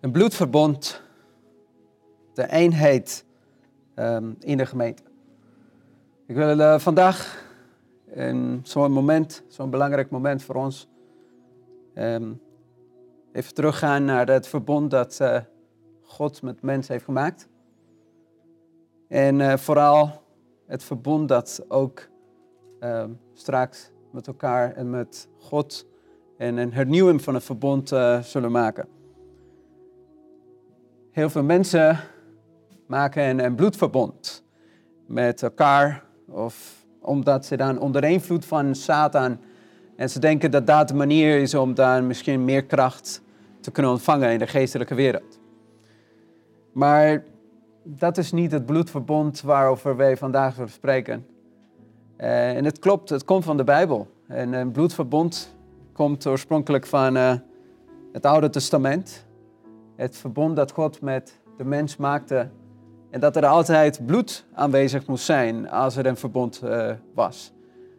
Een bloedverbond, de eenheid um, in de gemeente. Ik wil uh, vandaag in zo'n moment, zo'n belangrijk moment voor ons, um, even teruggaan naar het verbond dat uh, God met mensen heeft gemaakt. En uh, vooral het verbond dat ook um, straks met elkaar en met God en een hernieuwing van het verbond zullen maken. Heel veel mensen maken een, bloedverbond met elkaar, of omdat ze dan onder invloed van Satan en ze denken dat dat de manier is om dan misschien meer kracht te kunnen ontvangen in de geestelijke wereld. Maar dat is niet het bloedverbond waarover wij vandaag spreken. Uh, en het klopt, het komt van de Bijbel. En een bloedverbond komt oorspronkelijk van uh, het Oude Testament. Het verbond dat God met de mens maakte. En dat er altijd bloed aanwezig moest zijn als er een verbond uh, was.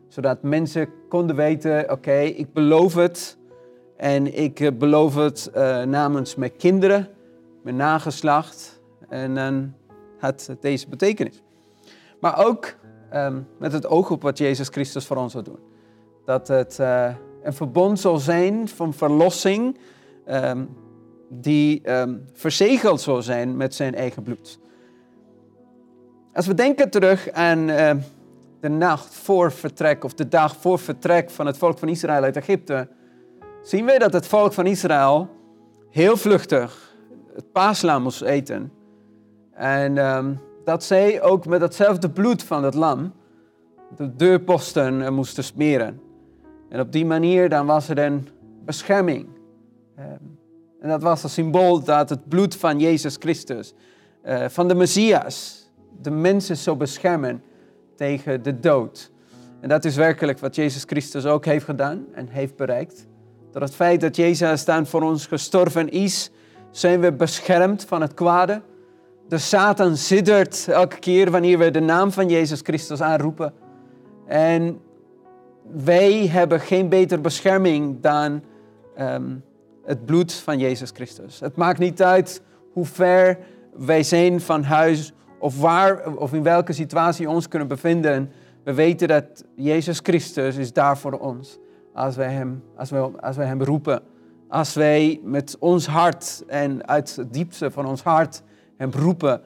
Zodat mensen konden weten, oké, ik beloof het. En ik beloof het namens mijn kinderen, mijn nageslacht. En dan had het deze betekenis. Maar ook um, met het oog op wat Jezus Christus voor ons wil doen. Dat het een verbond zal zijn van verlossing, um, die um, verzegeld zal zijn met zijn eigen bloed. Als we denken terug aan uh, de nacht voor vertrek, of de dag voor vertrek van het volk van Israël uit Egypte, zien we dat het volk van Israël heel vluchtig het paaslam moest eten. En dat zij ook met hetzelfde bloed van het lam de deurposten moesten smeren. En op die manier dan was er een bescherming. Ehm, en dat was een symbool dat het bloed van Jezus Christus, eh, van de Messias, de mensen zou beschermen tegen de dood. En dat is werkelijk wat Jezus Christus ook heeft gedaan en heeft bereikt. Door het feit dat Jezus dan voor ons gestorven is, zijn we beschermd van het kwade. De Satan siddert elke keer wanneer we de naam van Jezus Christus aanroepen. En wij hebben geen betere bescherming dan um, het bloed van Jezus Christus. Het maakt niet uit hoe ver wij zijn van huis of waar of in welke situatie we ons kunnen bevinden. We weten dat Jezus Christus is daar voor ons als wij hem, als wij, als wij hem roepen. Als wij met ons hart en uit het diepste van ons hart hem roepen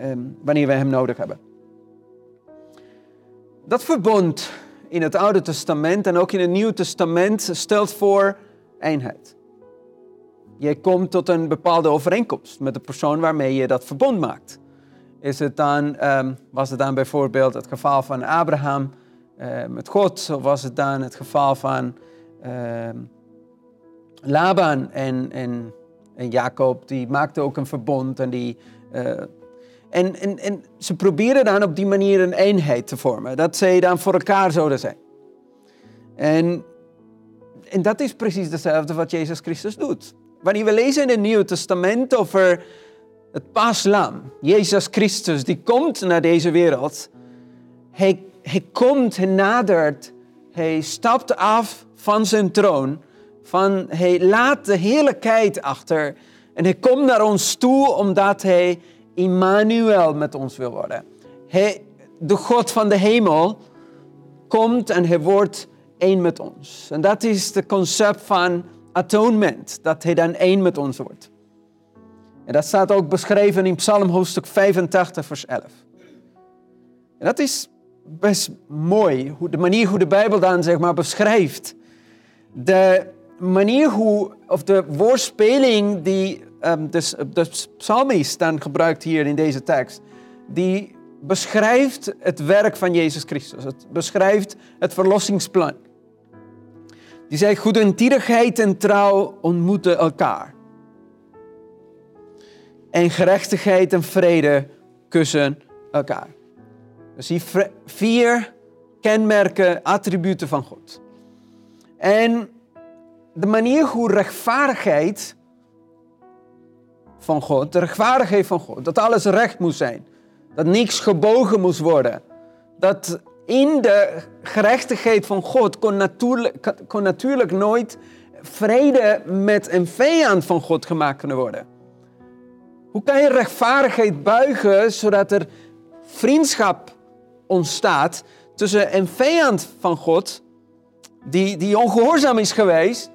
um, wanneer wij hem nodig hebben. Dat verbond in het Oude Testament en ook in het Nieuwe Testament stelt voor eenheid. Je komt tot een bepaalde overeenkomst met de persoon waarmee je dat verbond maakt. Is het dan, um, was het dan bijvoorbeeld het geval van Abraham met God, of was het dan het geval van uh, Laban en, en, en Jacob, die maakte ook een verbond en die uh, en, en, en ze proberen dan op die manier een eenheid te vormen. Dat zij dan voor elkaar zouden zijn. En, en dat is precies hetzelfde wat Jezus Christus doet. Wanneer we lezen in het Nieuwe Testament over het paaslam, Jezus Christus, die komt naar deze wereld. Hij, hij komt, hij nadert, hij stapt af van zijn troon. Van, hij laat de heerlijkheid achter. En hij komt naar ons toe omdat hij Immanuel met ons wil worden. Hij, de God van de hemel komt en hij wordt één met ons. En dat is het concept van atonement, dat hij dan één met ons wordt. En dat staat ook beschreven in Psalm hoofdstuk 85, vers 11. En dat is best mooi, hoe, de manier hoe de Bijbel dan zeg maar beschrijft. De manier hoe, of de woordspeling die um, de, de psalmist dan gebruikt hier in deze tekst, die beschrijft het werk van Jezus Christus. Het beschrijft het verlossingsplan. Die zegt, goedentierigheid en trouw ontmoeten elkaar. En gerechtigheid en vrede kussen elkaar. Dus die vier kenmerken, attributen van God. En de manier hoe rechtvaardigheid van God, de rechtvaardigheid van God, dat alles recht moest zijn, dat niks gebogen moest worden, dat in de gerechtigheid van God kon natuurlijk, kon natuurlijk nooit vrede met een vijand van God gemaakt kunnen worden. Hoe kan je rechtvaardigheid buigen zodat er vriendschap ontstaat tussen een vijand van God, die, die ongehoorzaam is geweest,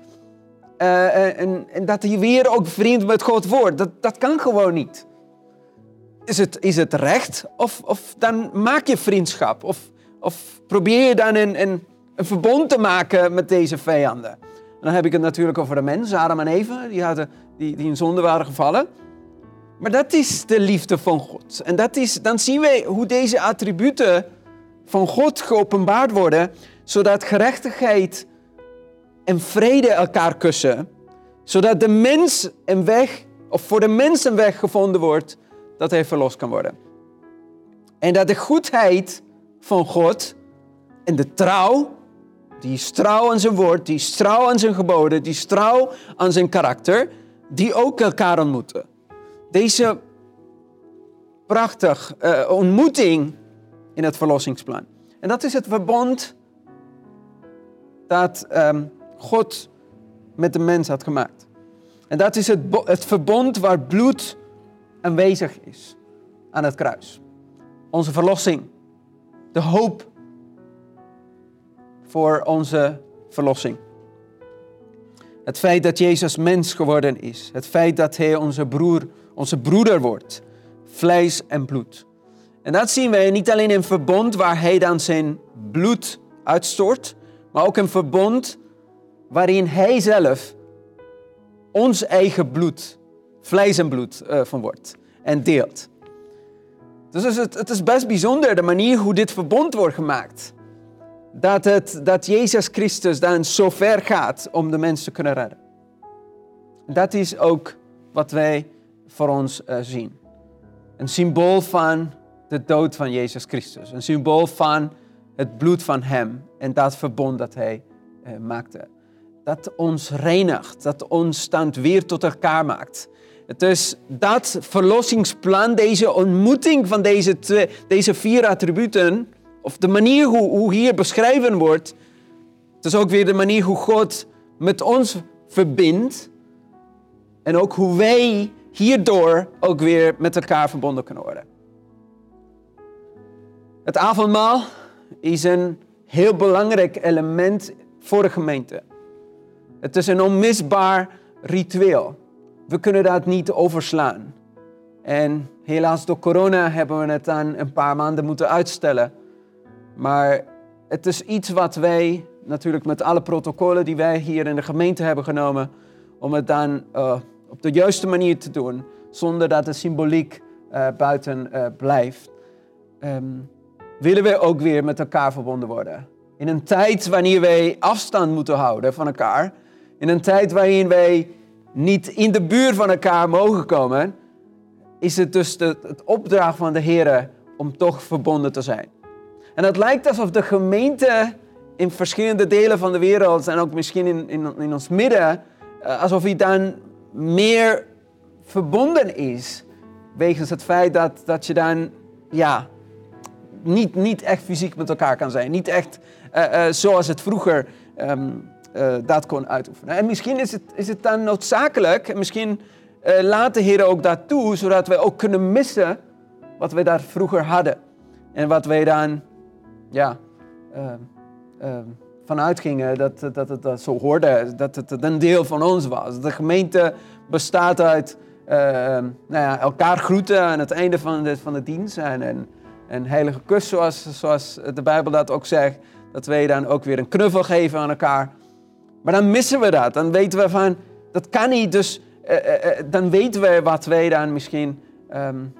uh, en, en, dat hij weer ook vriend met God wordt? Dat, dat kan gewoon niet. Is het, is het recht of, of dan maak je vriendschap? Of, of probeer je dan een, een, een verbond te maken met deze vijanden? En dan heb ik het natuurlijk over de mensen, Adam en Eva, die, hadden, die, die in zonde waren gevallen. Maar dat is de liefde van God. En dat is, dan zien wij hoe deze attributen van God geopenbaard worden, zodat gerechtigheid en vrede elkaar kussen, zodat de mens een weg, of voor de mens een weg gevonden wordt, dat hij verlost kan worden. En dat de goedheid van God en de trouw, die is trouw aan zijn woord, die is trouw aan zijn geboden, die is trouw aan zijn karakter, die ook elkaar ontmoeten. Deze prachtige uh, ontmoeting in het verlossingsplan. En dat is het verbond dat um, God met de mens had gemaakt. En dat is het, het verbond waar bloed aanwezig is aan het kruis. Onze verlossing. De hoop voor onze verlossing. Het feit dat Jezus mens geworden is. Het feit dat Hij onze, broer, onze broeder wordt. Vlees en bloed. En dat zien wij niet alleen in verbond waar Hij dan zijn bloed uitstort, maar ook een verbond waarin Hij zelf ons eigen bloed, vlees en bloed uh, van wordt en deelt. Dus het, het is best bijzonder de manier hoe dit verbond wordt gemaakt. Dat, het, dat Jezus Christus dan zo ver gaat om de mensen te kunnen redden. Dat is ook wat wij voor ons uh, zien. Een symbool van de dood van Jezus Christus. Een symbool van het bloed van Hem en dat verbond dat Hij uh, maakte dat ons reinigt, dat ons dan weer tot elkaar maakt. Is dat verlossingsplan, deze ontmoeting van deze, twee, deze vier attributen, of de manier hoe, hoe hier beschreven wordt, het is ook weer de manier hoe God met ons verbindt en ook hoe wij hierdoor ook weer met elkaar verbonden kunnen worden. Het avondmaal is een heel belangrijk element voor de gemeente. Het is een onmisbaar ritueel. We kunnen dat niet overslaan. En helaas door corona hebben we het dan een paar maanden moeten uitstellen. Maar het is iets wat wij natuurlijk met alle protocollen die wij hier in de gemeente hebben genomen, om het dan uh, op de juiste manier te doen, zonder dat de symboliek uh, buiten uh, blijft, um, willen we ook weer met elkaar verbonden worden. In een tijd wanneer wij afstand moeten houden van elkaar, in een tijd waarin wij niet in de buurt van elkaar mogen komen, is het dus de, het opdracht van de Heer om toch verbonden te zijn. En het lijkt alsof de gemeente in verschillende delen van de wereld en ook misschien in, in, in ons midden, eh, alsof hij dan meer verbonden is. Wegens het feit dat, dat je dan ja, niet, niet echt fysiek met elkaar kan zijn. Niet echt uh, uh, zoals het vroeger um, uh, dat kon uitoefenen. En misschien is het, is het dan noodzakelijk, en misschien uh, laat de Heer ook dat toe, zodat wij ook kunnen missen wat wij daar vroeger hadden. En wat wij dan, ja, uh, vanuit gingen dat, dat het dat zo hoorde, dat het een deel van ons was. De gemeente bestaat uit nou ja, elkaar groeten aan het einde van de, van de dienst en een heilige kus, zoals, zoals de Bijbel dat ook zegt. Dat wij dan ook weer een knuffel geven aan elkaar. Maar dan missen we dat. Dan weten we van, dat kan niet. Dus uh, uh, dan weten we wat wij dan misschien um,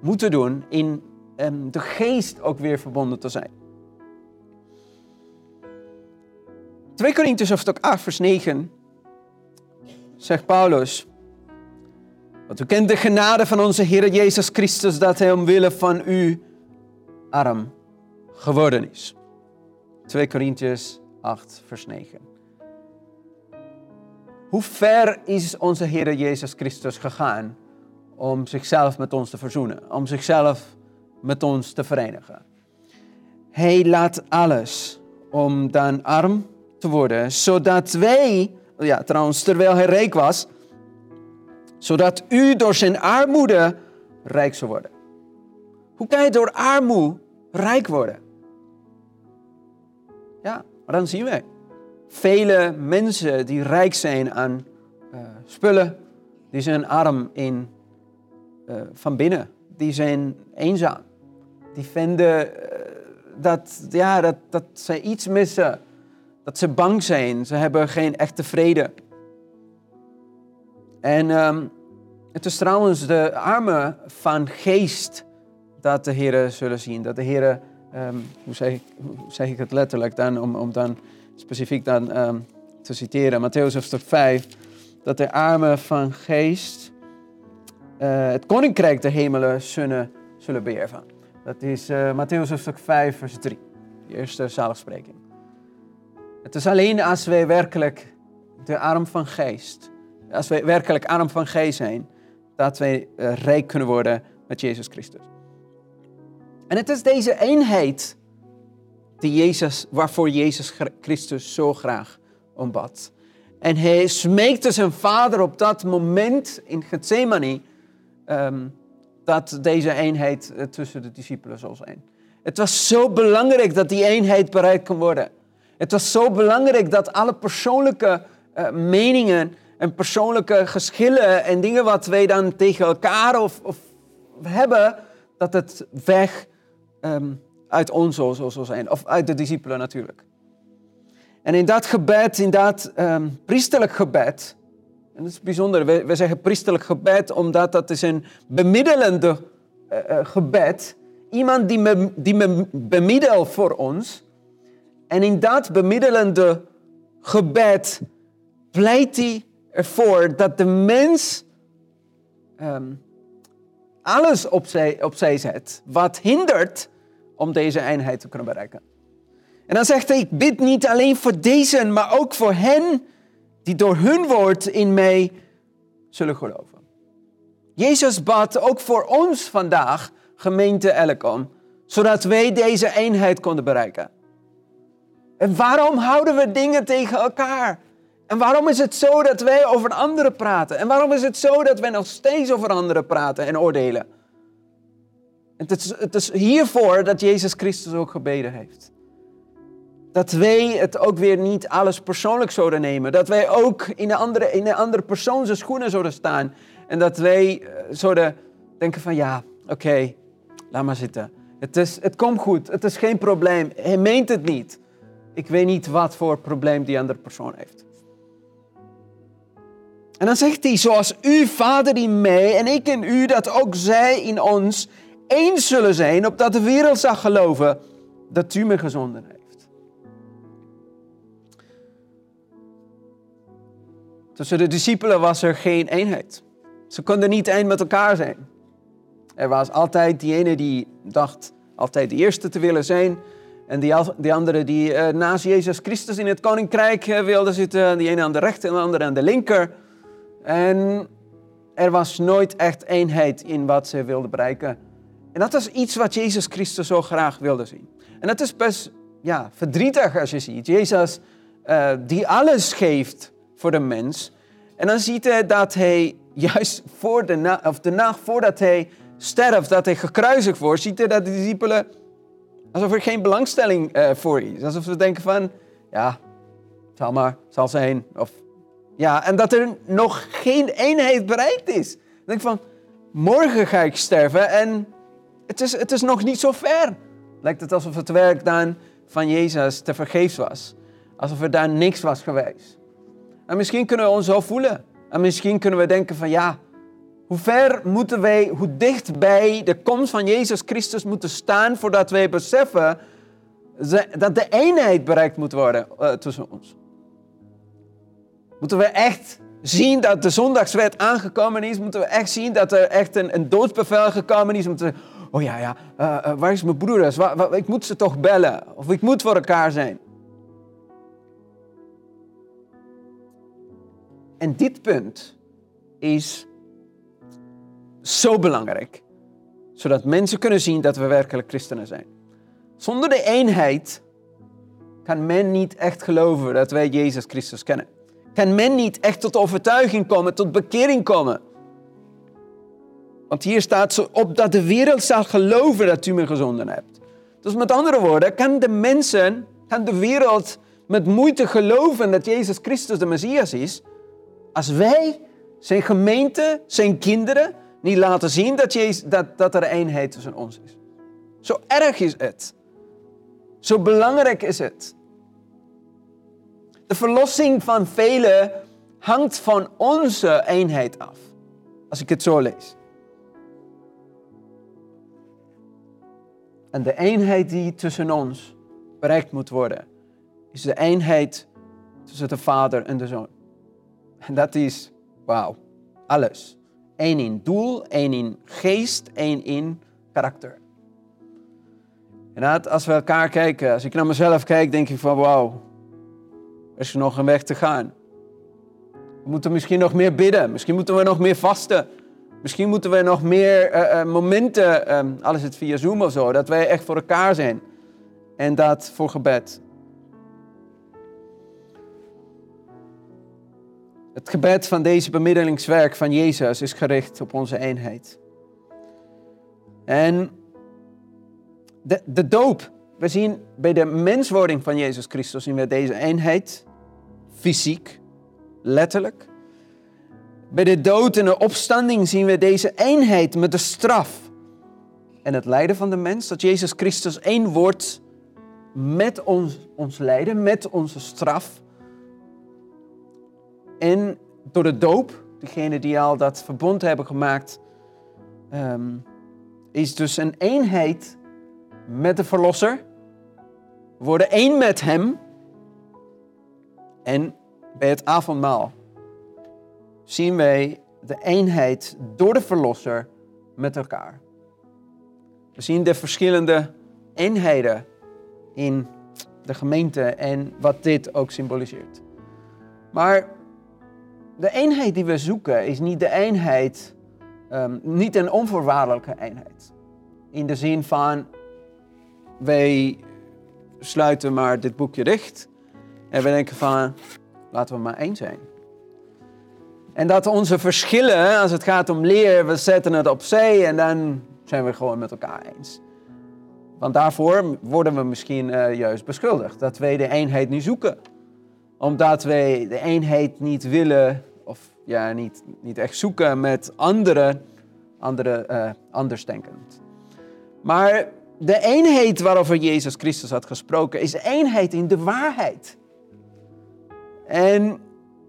moeten doen in um, de geest ook weer verbonden te zijn. 2 Korintiërs hoofdstuk 8 vers 9 zegt Paulus. Want u kent de genade van onze Heer Jezus Christus dat hij omwille van u arm geworden is. 2 Korintiërs 8 vers 9. Hoe ver is onze Heer Jezus Christus gegaan om zichzelf met ons te verzoenen, om zichzelf met ons te verenigen? Hij laat alles om dan arm te worden, zodat wij, ja trouwens terwijl hij rijk was, zodat u door zijn armoede rijk zou worden. Hoe kan je door armoede rijk worden? Ja, maar dan zien wij vele mensen die rijk zijn aan uh, spullen, die zijn arm in, uh, van binnen. Die zijn eenzaam. Die vinden uh, dat, ja, dat, dat ze iets missen. Dat ze bang zijn. Ze hebben geen echte vrede. En um, het is trouwens de armen van geest dat de Heer zullen zien. Dat de Heer, um, hoe, zeg ik, hoe zeg ik het letterlijk dan, om, om dan specifiek dan um, te citeren, Matthäus hoofdstuk 5, dat de armen van geest uh, het koninkrijk der hemelen zullen, zullen. Dat is uh, Matthäus hoofdstuk 5, vers 3, de eerste zaligspreking. Het is alleen als wij werkelijk de arm van geest, als wij werkelijk arm van geest zijn, dat wij uh, rijk kunnen worden met Jezus Christus. En het is deze eenheid die Jezus, waarvoor Jezus Christus zo graag ombad. En hij smeekte zijn vader op dat moment in Gethsemane um, dat deze eenheid eh, tussen de discipelen zou zijn. Het was zo belangrijk dat die eenheid bereikt kon worden. Het was zo belangrijk dat alle persoonlijke uh, meningen en persoonlijke geschillen en dingen wat wij dan tegen elkaar of, of hebben, dat het weg um, uit ons zou, zou zijn. Of uit de discipelen natuurlijk. En in dat gebed, in dat um, priesterlijk gebed, en dat is bijzonder, we, zeggen priesterlijk gebed omdat dat is een bemiddelende uh, uh, gebed. Iemand die, me, die me bemiddelt voor ons. En in dat bemiddelende gebed pleit hij ervoor dat de mens um, alles opzij, opzij zet wat hindert om deze eenheid te kunnen bereiken. En dan zegt hij, ik bid niet alleen voor deze, maar ook voor hen die door hun woord in mij zullen geloven. Jezus bad ook voor ons vandaag, gemeente Elkom, zodat wij deze eenheid konden bereiken. En waarom houden we dingen tegen elkaar? En waarom is het zo dat wij over anderen praten? En waarom is het zo dat wij nog steeds over anderen praten en oordelen? Het is, het is hiervoor dat Jezus Christus ook gebeden heeft. Dat wij het ook weer niet alles persoonlijk zouden nemen. Dat wij ook in een andere, in een andere persoon zijn schoenen zouden staan. En dat wij eh, zouden denken van ja, oké, laat maar zitten. Het, is, het komt goed, het is geen probleem. Hij meent het niet. Ik weet niet wat voor probleem die andere persoon heeft. En dan zegt hij, zoals u, Vader, in mij en ik in u, dat ook zij in ons eens zullen zijn, opdat de wereld zal geloven dat u me gezonden heeft. Tussen de discipelen was er geen eenheid. Ze konden niet één met elkaar zijn. Er was altijd die ene die dacht altijd de eerste te willen zijn. En die, die andere die uh, naast Jezus Christus in het koninkrijk uh, wilde zitten. Die ene aan de rechter en de andere aan de linker. En er was nooit echt eenheid in wat ze wilden bereiken. En dat is iets wat Jezus Christus zo graag wilde zien. En dat is best ja, verdrietig als je ziet. Jezus uh, die alles geeft voor de mens. En dan ziet hij dat hij juist voor de, na of de nacht voordat hij sterft, dat hij gekruisigd wordt, ziet hij dat de discipelen alsof er geen belangstelling uh, voor is. Alsof ze denken van, ja, zal maar, zal zijn. Of, ja, en dat er nog geen eenheid bereikt is. Dan denk van, morgen ga ik sterven en het is, het is nog niet zo ver. Lijkt het alsof het werk dan van Jezus te vergeefs was. Alsof er daar niks was geweest. En misschien kunnen we ons zo voelen. En misschien kunnen we denken van ja, hoe ver moeten wij, hoe dicht bij de komst van Jezus Christus moeten staan voordat wij beseffen dat de eenheid bereikt moet worden uh, tussen ons. Moeten we echt zien dat de zondagswet aangekomen is? Moeten we echt zien dat er echt een, een doodsbevel gekomen is? Moeten we, oh ja, ja, uh, uh, waar is mijn waar, ik moet ze toch bellen. Of ik moet voor elkaar zijn. En dit punt is zo belangrijk. Zodat mensen kunnen zien dat we werkelijk christenen zijn. Zonder de eenheid kan men niet echt geloven dat wij Jezus Christus kennen. Kan men niet echt tot overtuiging komen, tot bekering komen. Want hier staat zo op dat de wereld zal geloven dat u me gezonden hebt. Dus met andere woorden, kan de mensen, kan de wereld met moeite geloven dat Jezus Christus de Messias is, als wij, zijn gemeente, zijn kinderen, niet laten zien dat, Jezus, dat, dat er eenheid tussen ons is. Zo erg is het. Zo belangrijk is het. De verlossing van velen hangt van onze eenheid af. Als ik het zo lees. En de eenheid die tussen ons bereikt moet worden, is de eenheid tussen de Vader en de Zoon. En dat is, wauw, alles. Eén in doel, één in geest, één in karakter. En als we elkaar kijken, als ik naar mezelf kijk, denk ik van wauw, er is nog een weg te gaan. We moeten misschien nog meer bidden, misschien moeten we nog meer vasten. Misschien moeten we nog meer uh, uh, momenten, um, alles het via Zoom of zo, dat wij echt voor elkaar zijn. En dat voor gebed. Het gebed van deze bemiddelingswerk van Jezus is gericht op onze eenheid. En de, de doop, we zien bij de menswording van Jezus Christus zien we deze eenheid, fysiek, letterlijk. Bij de dood en de opstanding zien we deze eenheid met de straf en het lijden van de mens. Dat Jezus Christus één wordt met ons, ons lijden, met onze straf. En door de doop, degene die al dat verbond hebben gemaakt, ehm, is dus een eenheid met de Verlosser. We worden één met Hem. En bij het avondmaal zien wij de eenheid door de Verlosser met elkaar. We zien de verschillende eenheden in de gemeente en wat dit ook symboliseert. Maar de eenheid die we zoeken is niet de eenheid, um, niet een onvoorwaardelijke eenheid. In de zin van, wij sluiten maar dit boekje dicht en we denken van, laten we maar één zijn. En dat onze verschillen, als het gaat om leer, we zetten het opzij en dan zijn we gewoon met elkaar eens. Want daarvoor worden we misschien uh, juist beschuldigd. Dat wij de eenheid niet zoeken. Omdat wij de eenheid niet willen, of ja, niet, niet echt zoeken met anderen, andere, uh, andersdenkend. Maar de eenheid waarover Jezus Christus had gesproken, is eenheid in de waarheid. En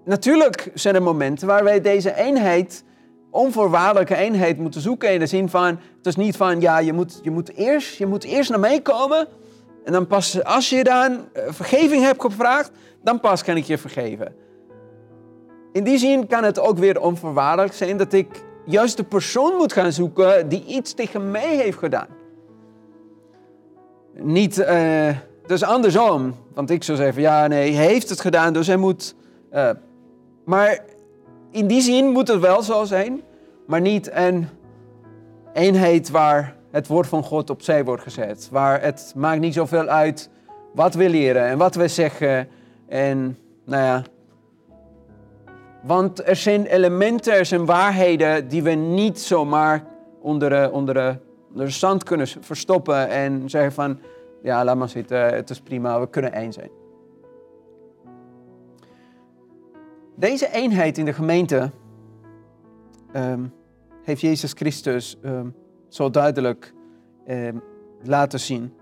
natuurlijk zijn er momenten waar wij deze eenheid, onvoorwaardelijke eenheid, moeten zoeken. In de zin van, het is niet van, ja, je moet, je moet, eerst, je moet eerst naar mij komen. En dan pas, als je dan eh, vergeving hebt gevraagd, dan pas kan ik je vergeven. In die zin kan het ook weer onvoorwaardelijk zijn dat ik juist de persoon moet gaan zoeken die iets tegen mij heeft gedaan. Niet, uh, dus andersom. Want ik zou zeggen, ja nee, hij heeft het gedaan, dus hij moet uh, maar in die zin moet het wel zo zijn, maar niet een eenheid waar het woord van God opzij wordt gezet. Waar het maakt niet zoveel uit wat we leren en wat we zeggen. En nou ja. Want er zijn elementen, er zijn waarheden die we niet zomaar onder, onder, onder de zand kunnen verstoppen en zeggen van, ja, laat maar zitten, het is prima, we kunnen één zijn. Deze eenheid in de gemeente ehm, heeft Jezus Christus um, zo duidelijk ehm, laten zien.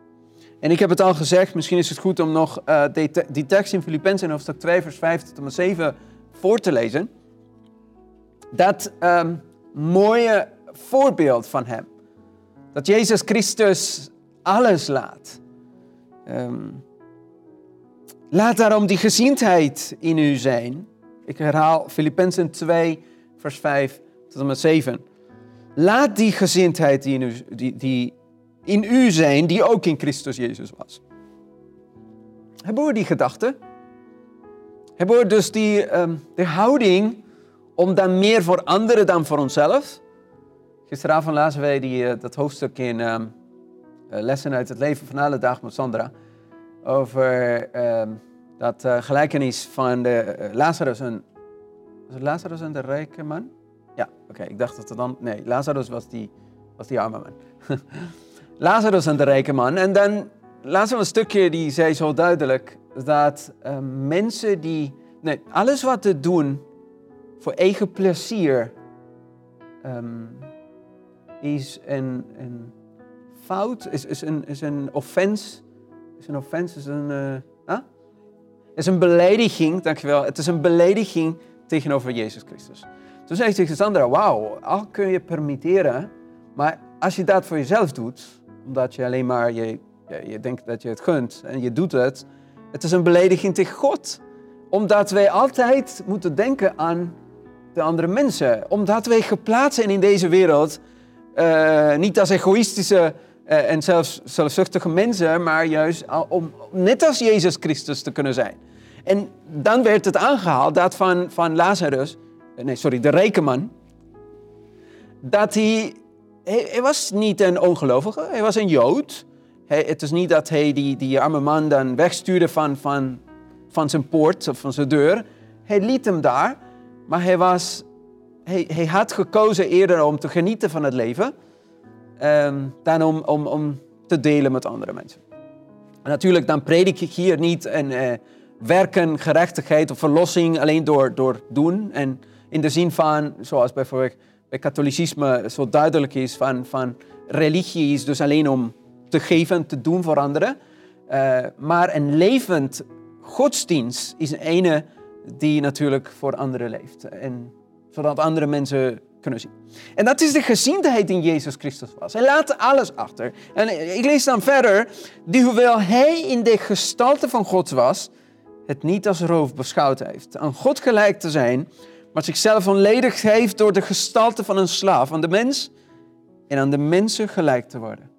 En ik heb het al gezegd, misschien is het goed om nog die, die, tekst in Filippenzen hoofdstuk 2 vers 5 tot en met 7 voor te lezen. Dat mooie voorbeeld van hem. Dat Jezus Christus alles laat. laat daarom die gezindheid in u zijn ik herhaal Filippenzen 2, vers 5 tot en met 7. Laat die gezindheid die in, u, die, die in u zijn, die ook in Christus Jezus was. Hebben we die gedachte? Hebben we dus die, um, de houding om dan meer voor anderen dan voor onszelf? Gisteravond lazen wij die, uh, dat hoofdstuk in um, Lessen uit het leven van alle dagen met Sandra. Over um, dat uh, gelijkenis van de uh, Lazarus, en, Lazarus en de rijke man. Ja, oké. ik dacht dat het dan... Nee, Lazarus was die, was die arme man. Lazarus en de rijke man. En dan laatst een stukje die zei zo duidelijk dat uh, mensen die... Nee, alles wat ze doen voor eigen plezier um, is een, een fout, is, is, een, is een offense. Is een offense, is een... is een belediging, dankjewel. Het is een belediging tegenover Jezus Christus. Toen zei ik tegen Sandra, wauw, al kun je permitteren, maar als je dat voor jezelf doet, omdat je alleen maar, je, je denkt dat je het gunt en je doet het, het is een belediging tegen God. Omdat wij altijd moeten denken aan de andere mensen. Omdat wij geplaatst zijn in deze wereld, uh, niet als egoïstische uh, en zelfs zelfzuchtige mensen, maar juist om net als Jezus Christus te kunnen zijn. En dan werd het aangehaald dat van, van Lazarus, eh, nee sorry, de rijke man, dat hij, hij, was niet een ongelovige, hij was een Jood. Hij, het is niet dat hij die, die arme man dan wegstuurde van, van, van zijn poort of van zijn deur. Hij liet hem daar, maar hij, was, hij, hij had gekozen eerder om te genieten van het leven um, dan om, om, om te delen met andere mensen. En natuurlijk, dan predik ik hier niet een uh, werken, gerechtigheid of verlossing alleen door, door doen. En in de zin van, zoals bijvoorbeeld bij katholicisme zo duidelijk is, van, van religie is dus alleen om te geven, te doen voor anderen. Uh, maar een levend godsdienst is een ene die natuurlijk voor anderen leeft. En zodat andere mensen En dat is de gezindheid in Jezus Christus was. Hij laat alles achter. En ik lees dan verder, die hoewel hij in de gestalte van God was, het niet als roof beschouwd heeft. Aan God gelijk te zijn, maar zichzelf onledig heeft door de gestalte van een slaaf aan de mens en aan de mensen gelijk te worden.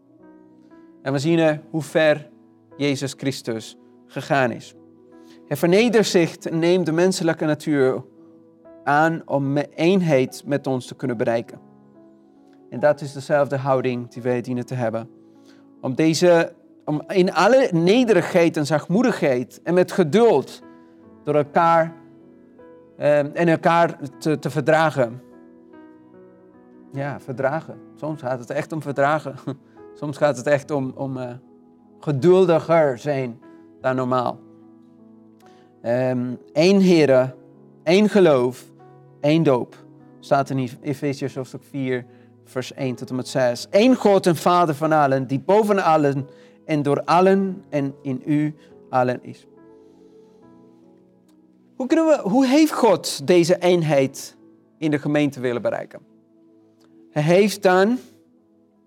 En we zien hoe ver Jezus Christus gegaan is. Hij vernedert zich en neemt de menselijke natuur aan om eenheid met ons te kunnen bereiken. En dat is dezelfde houding die wij dienen te hebben. Om, deze, om in alle nederigheid en zachtmoedigheid en met geduld door elkaar eh, en elkaar te, te verdragen. Ja, verdragen. Soms gaat het echt om verdragen. Soms gaat het echt om, om uh, geduldiger zijn dan normaal. Eén ehm, Heer, één geloof, één doop. Staat in Efesiërs hoofdstuk 4, vers 1 tot en met 6. Eén God en Vader van allen, die boven allen en door allen en in u allen is. Hoe, kunnen we, hoe heeft God deze eenheid in de gemeente willen bereiken? Hij heeft dan,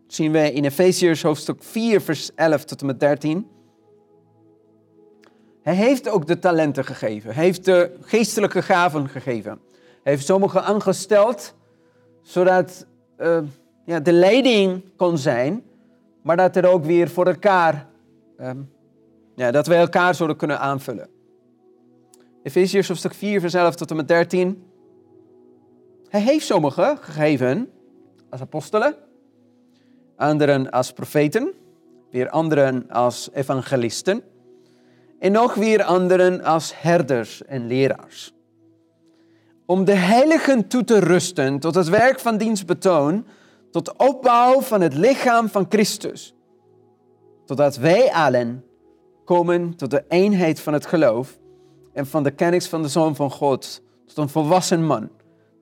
zien we in Efesiërs hoofdstuk 4, vers 11 tot en met 13. Hij heeft ook de talenten gegeven. Hij heeft de geestelijke gaven gegeven. Heeft sommigen aangesteld, zodat uh, ja, de leiding kon zijn, maar dat er ook weer voor elkaar, um, ja, dat wij elkaar zouden kunnen aanvullen. Efesiërs hoofdstuk 4, vers 11 tot en met 13. Hij heeft sommigen gegeven als apostelen, anderen als profeten, weer anderen als evangelisten en nog weer anderen als herders en leraars om de heiligen toe te rusten tot het werk van dienstbetoon, tot opbouw van het lichaam van Christus. Totdat wij allen komen tot de eenheid van het geloof en van de kennis van de Zoon van God, tot een volwassen man,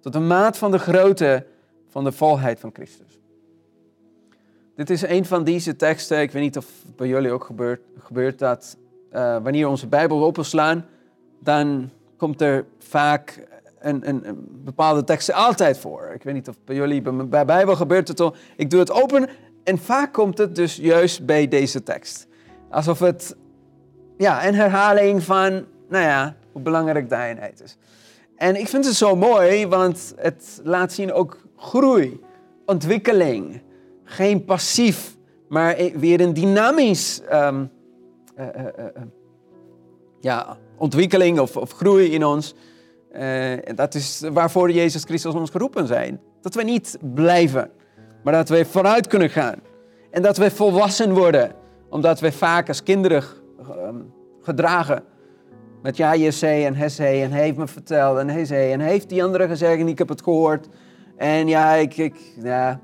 tot de maat van de grootte van de volheid van Christus. Dit is een van deze teksten, ik weet niet of het bij jullie ook gebeurt, gebeurt dat uh, wanneer onze Bijbel openslaan, dan komt er vaak een, een, een, bepaalde teksten altijd voor. Ik weet niet of bij jullie, bij, bij Bijbel gebeurt het al. Ik doe het open en vaak komt het dus juist bij deze tekst. Alsof het ja, een herhaling van, nou ja, hoe belangrijk de is. En ik vind het zo mooi, want het laat zien ook groei, ontwikkeling. Geen passief, maar weer een dynamisch um, uh, uh, ja, ontwikkeling of, of groei in ons. Uh, dat is waarvoor Jezus Christus ons geroepen zijn. Dat we niet blijven, maar dat we vooruit kunnen gaan. En dat we volwassen worden, omdat we vaak als kinderen um, gedragen. Met ja, je zei en hij zei en hij heeft me verteld en hij zei en heeft die andere gezegd en ik heb het gehoord. En ja, ik, ik ja,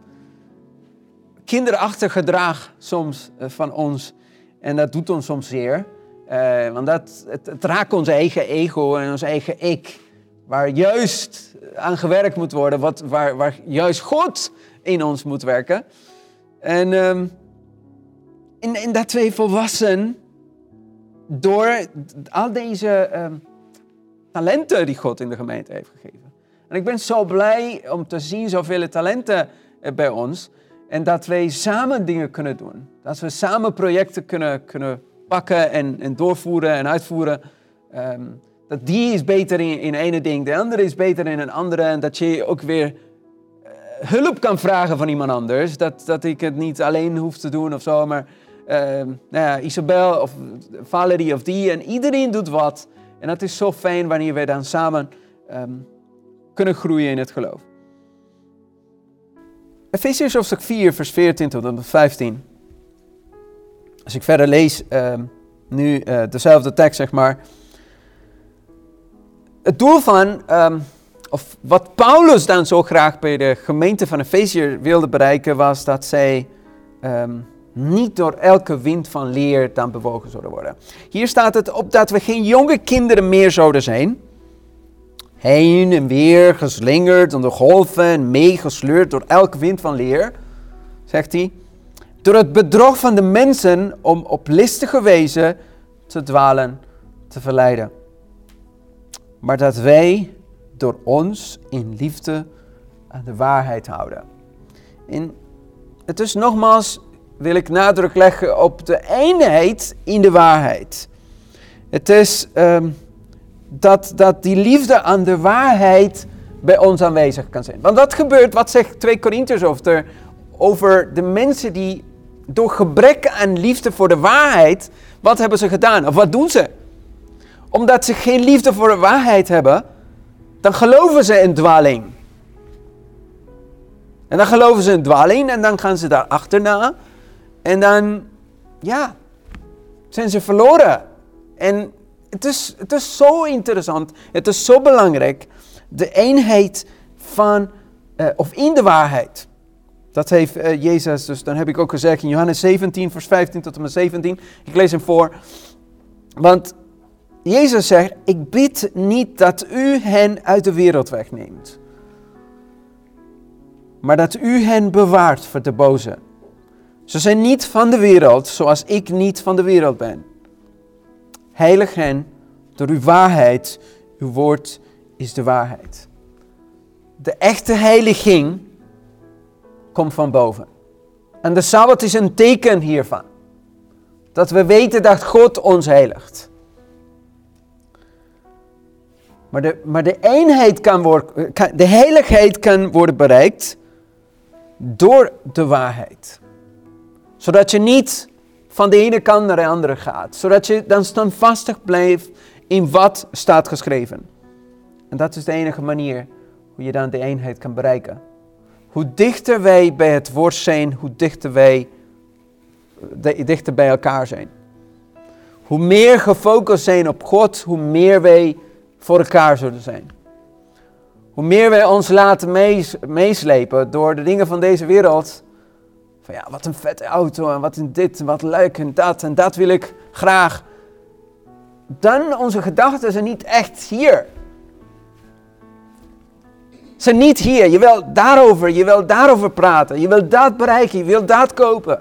kinderachtig gedrag soms eh, van ons. En dat doet ons soms zeer. Uh, want dat, het, het, raakt ons eigen ego en ons eigen ik. Waar juist aan gewerkt moet worden. Wat, waar, waar juist God in ons moet werken. En in, in dat twee volwassen, door al deze um, talenten die God in de gemeente heeft gegeven. En ik ben zo blij om te zien zoveel talenten bij ons. En dat wij samen dingen kunnen doen. Dat we samen projecten kunnen, kunnen pakken en, en doorvoeren en uitvoeren. Um, dat die is beter in, in ene ding, de andere is beter in een andere. En dat je ook weer uh, hulp kan vragen van iemand anders. Dat, dat ik het niet alleen hoef te doen of zo. Maar uh, nou Isabel of Valerie of die. En iedereen doet wat. En dat is zo fijn wanneer we dan samen um, kunnen groeien in het geloof. Efesiërs hoofdstuk 4, vers 14 tot en 15. Als ik verder lees, uh, nu uh, dezelfde tekst, zeg maar. Het doel van, um, of wat Paulus dan zo graag bij de gemeente van Efezië wilde bereiken, was dat zij um, niet door elke wind van leer dan bewogen zouden worden. Hier staat het op dat we geen jonge kinderen meer zouden zijn heen en weer geslingerd onder golven en meegesleurd door elke wind van leer, zegt hij, door het bedrog van de mensen om op listige wijze te dwalen, te verleiden. Maar dat wij door ons in liefde aan de waarheid houden. En het is nogmaals, wil ik nadruk leggen op de eenheid in de waarheid. Het is um, dat, dat die liefde aan de waarheid bij ons aanwezig kan zijn. Want wat gebeurt, wat zegt 2 Korintiërs over, over de mensen die door gebrek aan liefde voor de waarheid, wat hebben ze gedaan? Of wat doen ze? Omdat ze geen liefde voor de waarheid hebben, dan geloven ze in dwaling. En dan geloven ze in dwaling en dan gaan ze daar achterna. En dan, ja, zijn ze verloren. En het is, het is zo interessant, het is zo belangrijk, de eenheid van, uh, of in de waarheid. Dat heeft uh, Jezus, dus dan heb ik ook gezegd in Johannes 17, vers 15 tot en met 17. Ik lees hem voor. Want Jezus zegt, ik bid niet dat u hen uit de wereld wegneemt. Maar dat u hen bewaart voor de boze. Ze zijn niet van de wereld, zoals ik niet van de wereld ben. Heilig hen door uw waarheid. Uw woord is de waarheid. De echte heiliging komt van boven. En de Sabbat is een teken hiervan. Dat we weten dat God ons heiligt. Maar de, maar de eenheid kan worden, de heiligheid kan worden bereikt door de waarheid. Zodat je niet van de ene kant naar de andere gaat. Zodat je dan standvastig blijft in wat staat geschreven. En dat is de enige manier hoe je dan de eenheid kan bereiken. Hoe dichter wij bij het woord zijn, hoe dichter wij dichter bij elkaar zijn. Hoe meer gefocust zijn op God, hoe meer wij voor elkaar zullen zijn. Hoe meer wij ons laten meeslepen door de dingen van deze wereld, van ja, wat een vette auto en wat een dit en wat leuk en dat en dat wil ik graag. Dan onze gedachten zijn niet echt hier. Zijn niet hier. Je wil daarover, je wil daarover praten. Je wil dat bereiken, je wil dat kopen.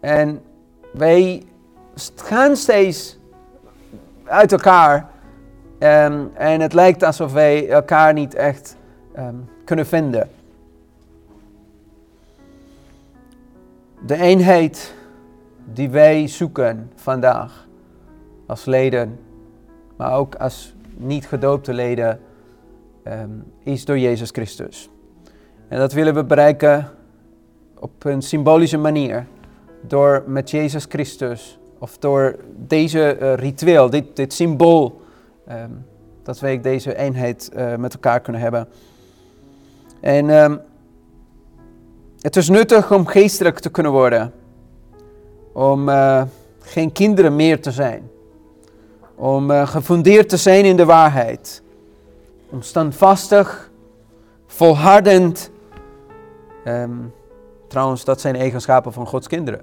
En wij gaan steeds uit elkaar. Um, en het lijkt alsof wij elkaar niet echt um, kunnen vinden. de eenheid die wij zoeken vandaag als leden, maar ook als niet gedoopte leden, um, is door Jezus Christus. En dat willen we bereiken op een symbolische manier. Door met Jezus Christus, of door deze uh, ritueel, dit, dit symbool, um, dat wij deze eenheid uh, met elkaar kunnen hebben. En um, het is nuttig om geestelijk te kunnen worden. Om uh, geen kinderen meer te zijn. Om uh, gefundeerd te zijn in de waarheid. Om standvastig volhardend. Ehm, trouwens, dat zijn eigenschappen van Gods kinderen.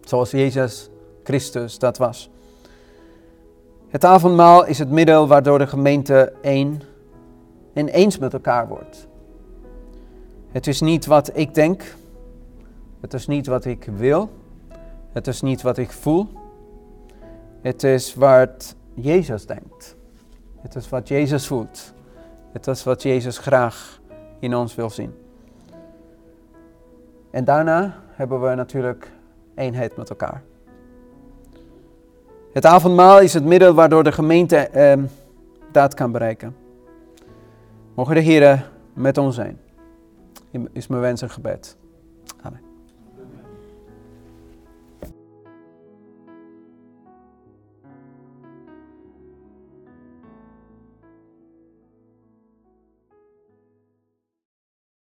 Zoals Jezus Christus dat was. Het avondmaal is het middel waardoor de gemeente één en eens met elkaar wordt. Het is niet wat ik denk. Het is niet wat ik wil. Het is niet wat ik voel. Het is wat Jezus denkt. Het is wat Jezus voelt. Het is wat Jezus graag in ons wil zien. En daarna hebben we natuurlijk eenheid met elkaar. Het avondmaal is het middel waardoor de gemeente eh, dat kan bereiken. Mogen de Heer met ons zijn. Is mijn wens en gebed. Amen.